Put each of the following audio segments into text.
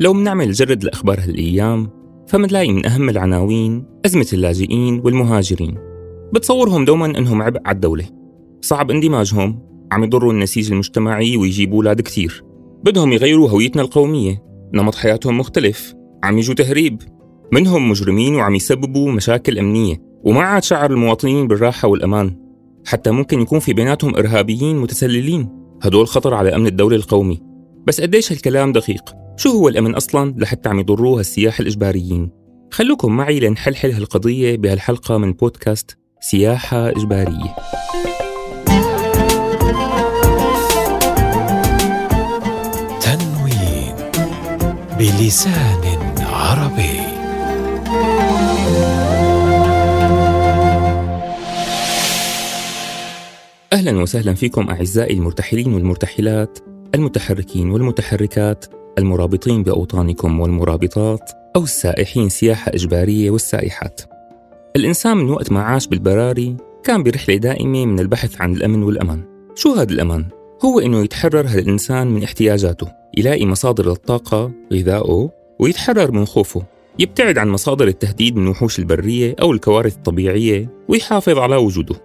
لو منعمل جرد لأخبار هالأيام فمنلاقي من أهم العناوين أزمة اللاجئين والمهاجرين. بتصورهم دوما أنهم عبء على الدولة. صعب اندماجهم. عم يضروا النسيج المجتمعي ويجيبوا أولاد كتير بدهم يغيروا هويتنا القومية. نمط حياتهم مختلف. عم يجوا تهريب. منهم مجرمين وعم يسببوا مشاكل أمنية. وما عاد شعر المواطنين بالراحة والأمان. حتى ممكن يكون في بيناتهم إرهابيين متسللين. هدول خطر على أمن الدولة القومي بس قديش هالكلام دقيق؟ شو هو الأمن أصلا لحتى عم يضروها السياح الإجباريين؟ خلوكم معي لنحلحل هالقضية بهالحلقة من بودكاست سياحة إجبارية. تنوين بلسان عربي. أهلا وسهلا فيكم أعزائي المرتحلين والمرتحلات المتحركين والمتحركات المرابطين بأوطانكم والمرابطات أو السائحين سياحة إجبارية والسائحات. الإنسان من وقت ما عاش بالبراري كان برحلة دائمة من البحث عن الأمن والأمان. شو هذا الأمان؟ هو إنه يتحرر هالإنسان من احتياجاته يلاقي مصادر للطاقة غذائه ويتحرر من خوفه. يبتعد عن مصادر التهديد من وحوش البرية أو الكوارث الطبيعية ويحافظ على وجوده.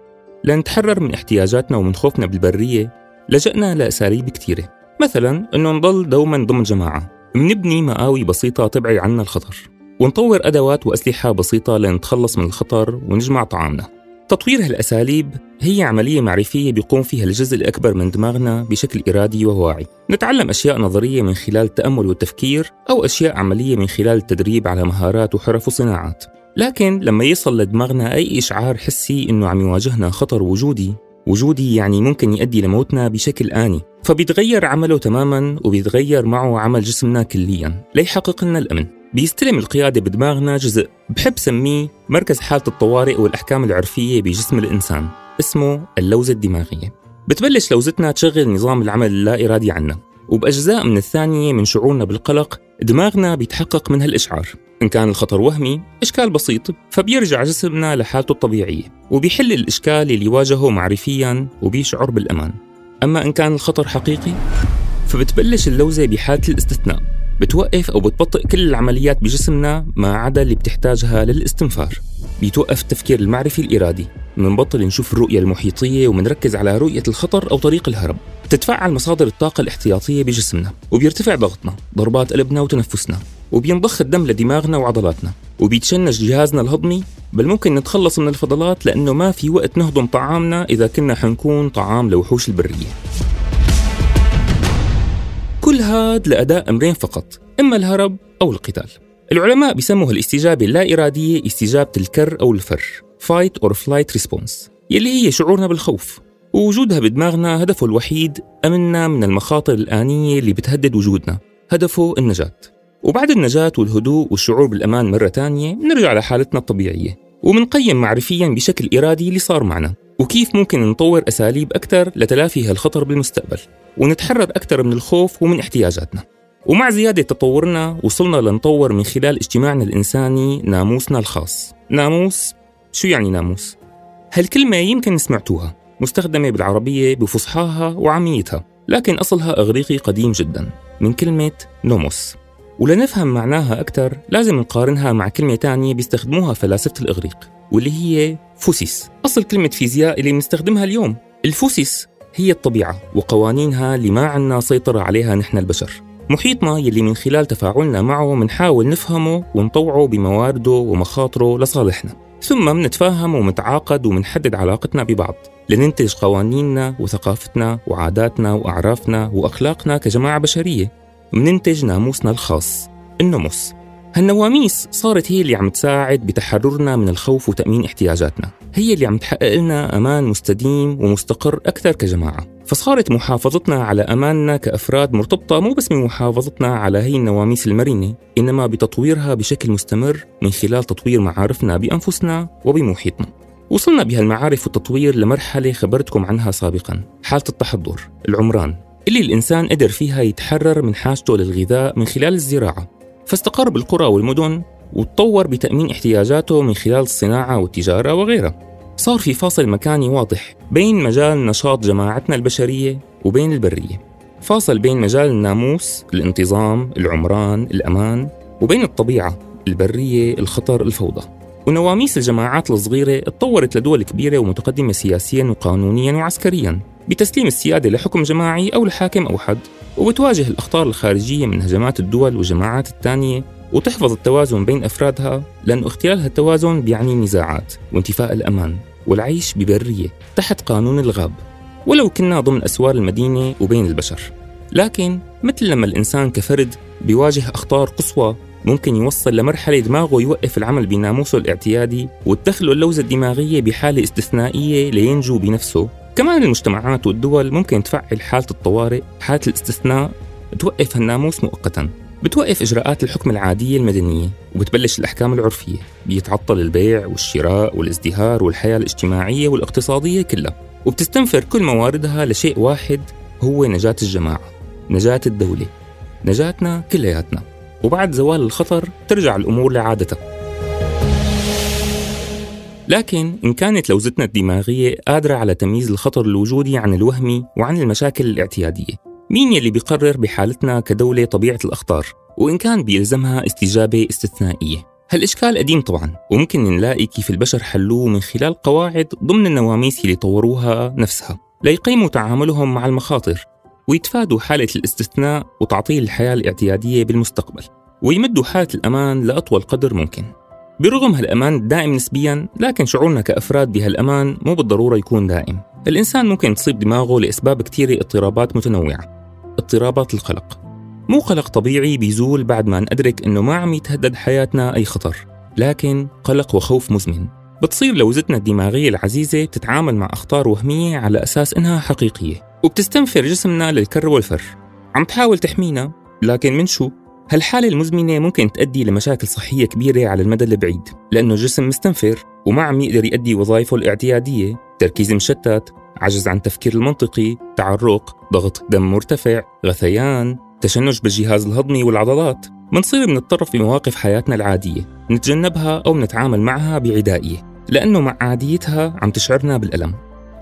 لنتحرر من احتياجاتنا ومن خوفنا بالبرية لجأنا لأساليب كثيرة. مثلا أنه نضل دوما ضمن جماعة. منبني مقاوي بسيطة تبعد عنا الخطر. ونطور أدوات وأسلحة بسيطة لنتخلص من الخطر ونجمع طعامنا. تطوير هالأساليب هي عملية معرفية بيقوم فيها الجزء الأكبر من دماغنا بشكل إرادي وواعي. نتعلم أشياء نظرية من خلال التأمل والتفكير أو أشياء عملية من خلال التدريب على مهارات وحرف وصناعات. لكن لما يصل لدماغنا أي إشعار حسي إنه عم يواجهنا خطر وجودي وجودي يعني ممكن يؤدي لموتنا بشكل آني. فبيتغير عمله تماما وبيتغير معه عمل جسمنا كليا. ليحقق لنا الأمن. بيستلم القيادة بدماغنا جزء بحب سميه مركز حالة الطوارئ والأحكام العرفية بجسم الإنسان. اسمه اللوزة الدماغية. بتبلش لوزتنا تشغل نظام العمل اللا إرادي عنا وبأجزاء من الثانية من شعورنا بالقلق دماغنا بيتحقق من هالإشعار. إن كان الخطر وهمي إشكال بسيط فبيرجع جسمنا لحالته الطبيعية وبيحل الإشكال اللي واجهه معرفيا وبيشعر بالأمان. أما إن كان الخطر حقيقي فبتبلش اللوزة بحالة الاستثناء. بتوقف أو بتبطئ كل العمليات بجسمنا ما عدا اللي بتحتاجها للاستنفار. بيتوقف التفكير المعرفي الإرادي. منبطل نشوف الرؤية المحيطية ومنركز على رؤية الخطر أو طريق الهرب. تتفعل مصادر الطاقة الاحتياطية بجسمنا وبيرتفع ضغطنا ضربات قلبنا وتنفسنا وبينضخ الدم لدماغنا وعضلاتنا وبيتشنج جهازنا الهضمي. بل ممكن نتخلص من الفضلات لأنه ما في وقت نهضم طعامنا إذا كنا حنكون طعام لوحوش البرية. كل هاد لأداء أمرين فقط إما الهرب أو القتال. العلماء بيسموا هالاستجابة اللا إرادية استجابة الكر أو الفر Fight or Flight Response يلي هي شعورنا بالخوف. ووجودها بدماغنا هدفه الوحيد أمننا من المخاطر الآنية اللي بتهدد وجودنا هدفه النجاة. وبعد النجاة والهدوء والشعور بالأمان مرة تانية نرجع لحالتنا الطبيعية. ومنقيم معرفيا بشكل إرادي اللي صار معنا. وكيف ممكن نطور أساليب أكثر لتلافي هالخطر بالمستقبل. ونتحرر أكثر من الخوف ومن احتياجاتنا. ومع زيادة تطورنا وصلنا لنطور من خلال اجتماعنا الإنساني ناموسنا الخاص. ناموس؟ شو يعني ناموس؟ هالكلمة يمكن سمعتوها. مستخدمة بالعربية بفصحاها وعاميتها لكن أصلها إغريقي قديم جدا من كلمة نوموس. ولنفهم معناها أكثر لازم نقارنها مع كلمة تانية بيستخدموها فلاسفة الإغريق واللي هي فوسيس. أصل كلمة فيزياء اللي بنستخدمها اليوم الفوسيس هي الطبيعة وقوانينها اللي ما عنا سيطرة عليها نحن البشر. محيطنا يلي من خلال تفاعلنا معه منحاول نفهمه ونطوعه بموارده ومخاطره لصالحنا. ثم منتفاهم ومتعاقد ومنحدد علاقتنا ببعض. لننتج قوانيننا وثقافتنا وعاداتنا وأعرافنا وأخلاقنا كجماعة بشرية. مننتج ناموسنا الخاص النموس هالنواميس صارت هي اللي عم تساعد بتحررنا من الخوف وتأمين احتياجاتنا. هي اللي عم تحقق لنا أمان مستديم ومستقر أكثر كجماعة. فصارت محافظتنا على أماننا كأفراد مرتبطة مو بس بمحافظتنا على هي النواميس المرنة إنما بتطويرها بشكل مستمر من خلال تطوير معارفنا بأنفسنا وبمحيطنا. وصلنا بهالمعارف والتطوير لمرحلة خبرتكم عنها سابقا حالة التحضر العمران اللي الإنسان قدر فيها يتحرر من حاجته للغذاء من خلال الزراعة. فاستقر بالقرى والمدن وتطور بتأمين احتياجاته من خلال الصناعة والتجارة وغيرها. صار في فاصل مكاني واضح بين مجال نشاط جماعتنا البشرية وبين البرية. فاصل بين مجال الناموس الانتظام العمران الأمان وبين الطبيعة البرية الخطر الفوضى. ونواميس الجماعات الصغيرة اتطورت لدول كبيرة ومتقدمة سياسيا وقانونيا وعسكريا بتسليم السيادة لحكم جماعي أو لحاكم أوحد وبتواجه الأخطار الخارجية من هجمات الدول والجماعات الثانية وتحفظ التوازن بين أفرادها لأن اختلال هالتوازن بيعني نزاعات وانتفاء الأمان والعيش ببرية تحت قانون الغاب ولو كنا ضمن أسوار المدينة وبين البشر. لكن مثل لما الإنسان كفرد بيواجه أخطار قصوى ممكن يوصل لمرحلة دماغه يوقف العمل بناموسه الاعتيادي وتدخله اللوزة الدماغية بحالة استثنائية لينجو بنفسه. كمان المجتمعات والدول ممكن تفعل حالة الطوارئ حالة الاستثناء توقف هالناموس مؤقتا. بتوقف إجراءات الحكم العادية المدنية وبتبلش الأحكام العرفية. بيتعطل البيع والشراء والازدهار والحياة الاجتماعية والاقتصادية كلها. وبتستنفر كل مواردها لشيء واحد هو نجاة الجماعة نجاة الدولة نجاتنا كلياتنا. وبعد زوال الخطر ترجع الأمور لعادتها. لكن إن كانت لوزتنا الدماغية قادرة على تمييز الخطر الوجودي عن الوهمي وعن المشاكل الاعتيادية مين يلي بيقرر بحالتنا كدولة طبيعة الأخطار؟ وإن كان بيلزمها استجابة استثنائية. هالإشكال قديم طبعا وممكن نلاقي كيف البشر حلوة من خلال قواعد ضمن النواميس اللي طوروها نفسها. ليقيموا تعاملهم مع المخاطر. ويتفادوا حالة الاستثناء وتعطيل الحياة الاعتيادية بالمستقبل ويمدوا حالة الأمان لأطول قدر ممكن. برغم هالأمان الدائم نسبيا لكن شعورنا كأفراد بهالأمان مو بالضرورة يكون دائم. الإنسان ممكن تصيب دماغه لأسباب كثيرة اضطرابات متنوعة. اضطرابات القلق. مو قلق طبيعي بيزول بعد ما ندرك إنه ما عم يتهدد حياتنا أي خطر لكن قلق وخوف مزمن. بتصير لوزتنا الدماغية العزيزة تتعامل مع أخطار وهمية على أساس إنها حقيقية. وبتستنفر جسمنا للكر والفر. عم تحاول تحمينا لكن من شو؟ هالحالة المزمنة ممكن تؤدي لمشاكل صحية كبيرة على المدى البعيد لأنه الجسم مستنفر وما عم يقدر يؤدي وظائفه الاعتيادية تركيز مشتت عجز عن التفكير المنطقي تعرق ضغط دم مرتفع غثيان تشنج بالجهاز الهضمي والعضلات. منصير بنضطر في مواقف حياتنا العادية نتجنبها أو نتعامل معها بعدائية لأنه مع عاديتها عم تشعرنا بالألم.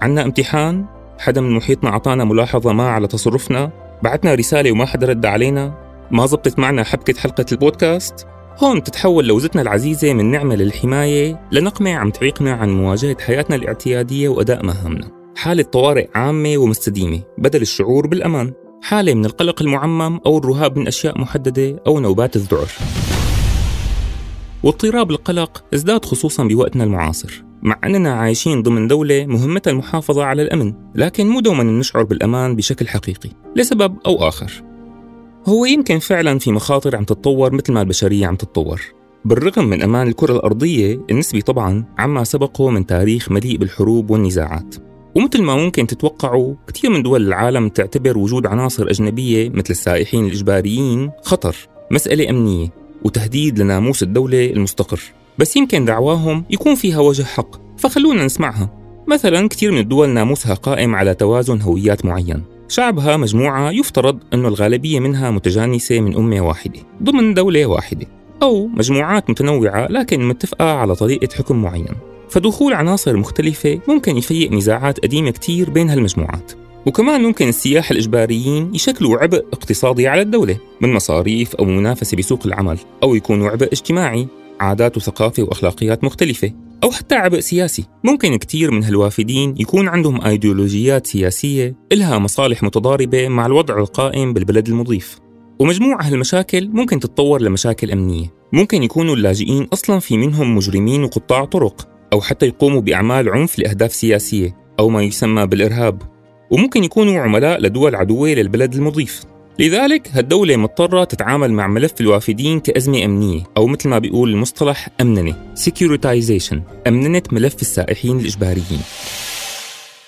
عنا امتحان حدا من محيطنا أعطانا ملاحظة ما على تصرفنا. بعتنا رسالة وما حدا رد علينا. ما زبطت معنا حبكة حلقة البودكاست. هون تتحول لوزتنا العزيزة من نعمة للحماية. لنقمة عم تعيقنا عن مواجهة حياتنا الاعتيادية وأداء مهامنا. حالة طوارئ عامة ومستديمة. بدل الشعور بالأمان. حالة من القلق المعمم أو الرهاب من أشياء محددة أو نوبات الذعر. واضطراب القلق ازداد خصوصا بوقتنا المعاصر. مع أننا عايشين ضمن دولة مهمتها المحافظة على الأمن لكن مو دوما نشعر بالأمان بشكل حقيقي لسبب أو آخر. هو يمكن فعلا في مخاطر عم تتطور مثل ما البشرية عم تتطور. بالرغم من أمان الكرة الأرضية النسبي طبعا عما سبقه من تاريخ مليء بالحروب والنزاعات. ومثل ما ممكن تتوقعوا كثير من دول العالم تعتبر وجود عناصر أجنبية مثل السائحين الإجباريين خطر مسألة أمنية وتهديد لناموس الدولة المستقر. بس يمكن دعواهم يكون فيها وجه حق فخلونا نسمعها. مثلا كثير من الدول ناموسها قائم على توازن هويات معين. شعبها مجموعة يفترض أن الغالبية منها متجانسة من أمة واحدة ضمن دولة واحدة أو مجموعات متنوعة لكن متفقة على طريقة حكم معين. فدخول عناصر مختلفة ممكن يفيق نزاعات قديمة كتير بين هالمجموعات. وكمان ممكن السياح الإجباريين يشكلوا عبء اقتصادي على الدولة من مصاريف أو منافسة بسوق العمل أو يكونوا عبء اجتماعي. عادات وثقافة وأخلاقيات مختلفة أو حتى عبء سياسي. ممكن كتير من هالوافدين يكون عندهم أيديولوجيات سياسية إلها مصالح متضاربة مع الوضع القائم بالبلد المضيف. ومجموعة هالمشاكل ممكن تتطور لمشاكل أمنية. ممكن يكونوا اللاجئين أصلا في منهم مجرمين وقطاع طرق أو حتى يقوموا بأعمال عنف لأهداف سياسية أو ما يسمى بالإرهاب. وممكن يكونوا عملاء لدول عدوية للبلد المضيف. لذلك هالدولة مضطرة تتعامل مع ملف الوافدين كأزمة أمنية أو مثل ما بيقول المصطلح أمننة securitization أمننة ملف السائحين الإجباريين.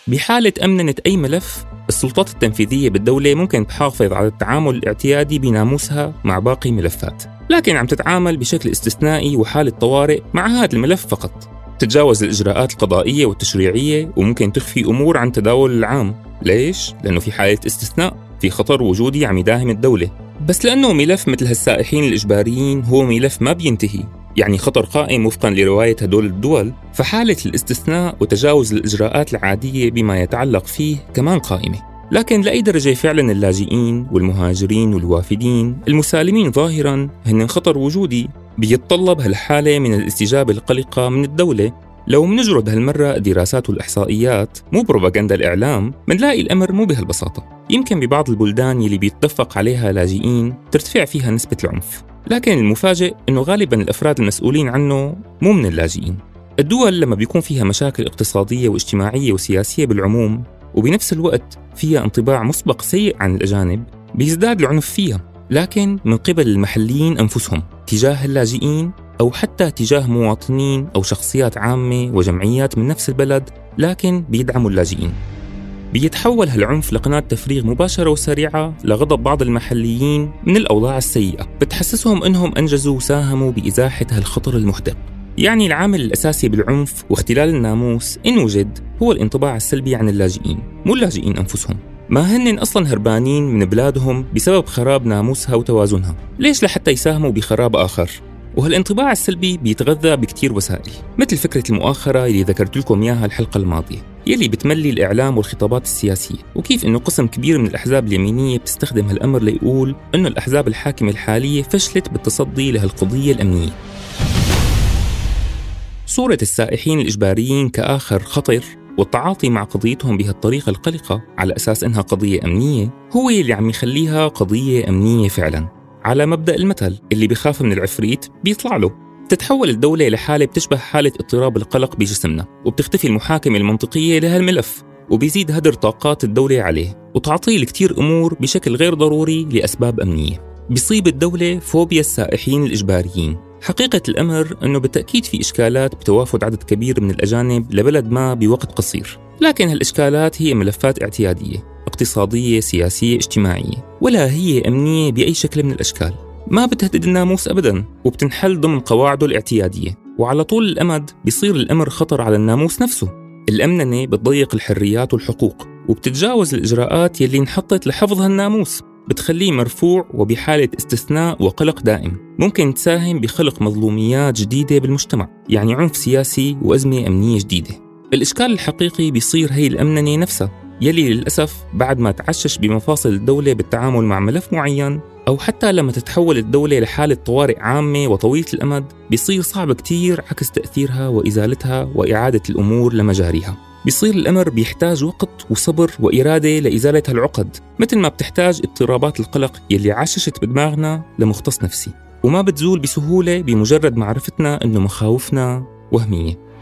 بحالة أمننة أي ملف السلطات التنفيذية بالدولة ممكن تحافظ على التعامل الاعتيادي بناموسها مع باقي الملفات لكن عم تتعامل بشكل استثنائي وحالة طوارئ مع هذا الملف فقط. تتجاوز الإجراءات القضائية والتشريعية وممكن تخفي أمور عن تداول العام. ليش؟ لأنه في حالة استثناء. في خطر وجودي عم يداهم الدولة. بس لأنه ملف مثل هالسائحين الإجباريين هو ملف ما بينتهي يعني خطر قائم وفقا لرواية هدول الدول. فحالة الاستثناء وتجاوز الإجراءات العادية بما يتعلق فيه كمان قائمة. لكن لأي درجة فعلا اللاجئين والمهاجرين والوافدين المسالمين ظاهرا هن خطر وجودي بيتطلب هالحالة من الاستجابة القلقة من الدولة لو منجرد هالمرة الدراسات والإحصائيات مو بروباغندا الإعلام منلاقي الأمر مو بهالبساطة. يمكن ببعض البلدان يلي بيتفق عليها لاجئين ترتفع فيها نسبة العنف. لكن المفاجئ أنه غالبا الأفراد المسؤولين عنه مو من اللاجئين. الدول لما بيكون فيها مشاكل اقتصادية واجتماعية وسياسية بالعموم وبنفس الوقت فيها انطباع مسبق سيء عن الأجانب بيزداد العنف فيها. لكن من قبل المحليين أنفسهم تجاه اللاجئين أو حتى تجاه مواطنين أو شخصيات عامة وجمعيات من نفس البلد لكن بيدعموا اللاجئين. بيتحول هالعنف لقناة تفريغ مباشرة وسريعة لغضب بعض المحليين من الأوضاع السيئة. بتحسسهم أنهم أنجزوا وساهموا بإزاحة هالخطر المحدق يعني العامل الأساسي بالعنف واختلال الناموس إن وجد هو الانطباع السلبي عن اللاجئين مو اللاجئين أنفسهم. ما هن أصلا هربانين من بلادهم بسبب خراب ناموسها وتوازنها. ليش لحتى يساهموا بخراب آخر؟ وهالانطباع السلبي بيتغذى بكتير وسائل مثل فكرة المؤاخرة اللي ذكرت لكم إياها الحلقة الماضية يلي بتملي الإعلام والخطابات السياسية وكيف أنه قسم كبير من الأحزاب اليمينية بتستخدم هالأمر ليقول أنه الأحزاب الحاكمة الحالية فشلت بالتصدي لهالقضية الأمنية. صورة السائحين الإجباريين كآخر خطر والتعاطي مع قضيتهم بهالطريقة القلقة على أساس إنها قضية أمنية هو اللي عم يخليها قضية أمنية فعلاً. على مبدأ المثل اللي بيخاف من العفريت بيطلع له. تتحول الدولة لحالة بتشبه حالة اضطراب القلق بجسمنا وبتختفي المحاكمة المنطقية لهالملف وبيزيد هدر طاقات الدولة عليه وتعطيه لكتير أمور بشكل غير ضروري لأسباب أمنية. بيصيب الدولة فوبيا السائحين الإجباريين. حقيقة الأمر أنه بالتأكيد في إشكالات بتوافد عدد كبير من الأجانب لبلد ما بوقت قصير. لكن هالإشكالات هي ملفات اعتيادية. اقتصادية سياسية اجتماعية ولا هي أمنية بأي شكل من الأشكال. ما بتهدد الناموس أبدا وبتنحل ضمن قواعده الاعتيادية. وعلى طول الأمد بيصير الأمر خطر على الناموس نفسه. الأمننة بتضيق الحريات والحقوق وبتتجاوز الإجراءات يلي انحطت لحفظ هالناموس. بتخليه مرفوع وبحالة استثناء وقلق دائم. ممكن تساهم بخلق مظلوميات جديدة بالمجتمع يعني عنف سياسي وأزمة أمنية جديدة. الإشكال الحقيقي بيصير هي الأمننة نفسها يلي للأسف بعد ما تعشش بمفاصل الدولة بالتعامل مع ملف معين أو حتى لما تتحول الدولة لحالة طوارئ عامة وطويلة الأمد بيصير صعب كتير عكس تأثيرها وإزالتها وإعادة الأمور لمجاريها. بيصير الأمر بيحتاج وقت وصبر وإرادة لإزالة هالعقد مثل ما بتحتاج اضطرابات القلق يلي عششت بدماغنا لمختص نفسي. وما بتزول بسهولة بمجرد معرفتنا أنه مخاوفنا وهمية.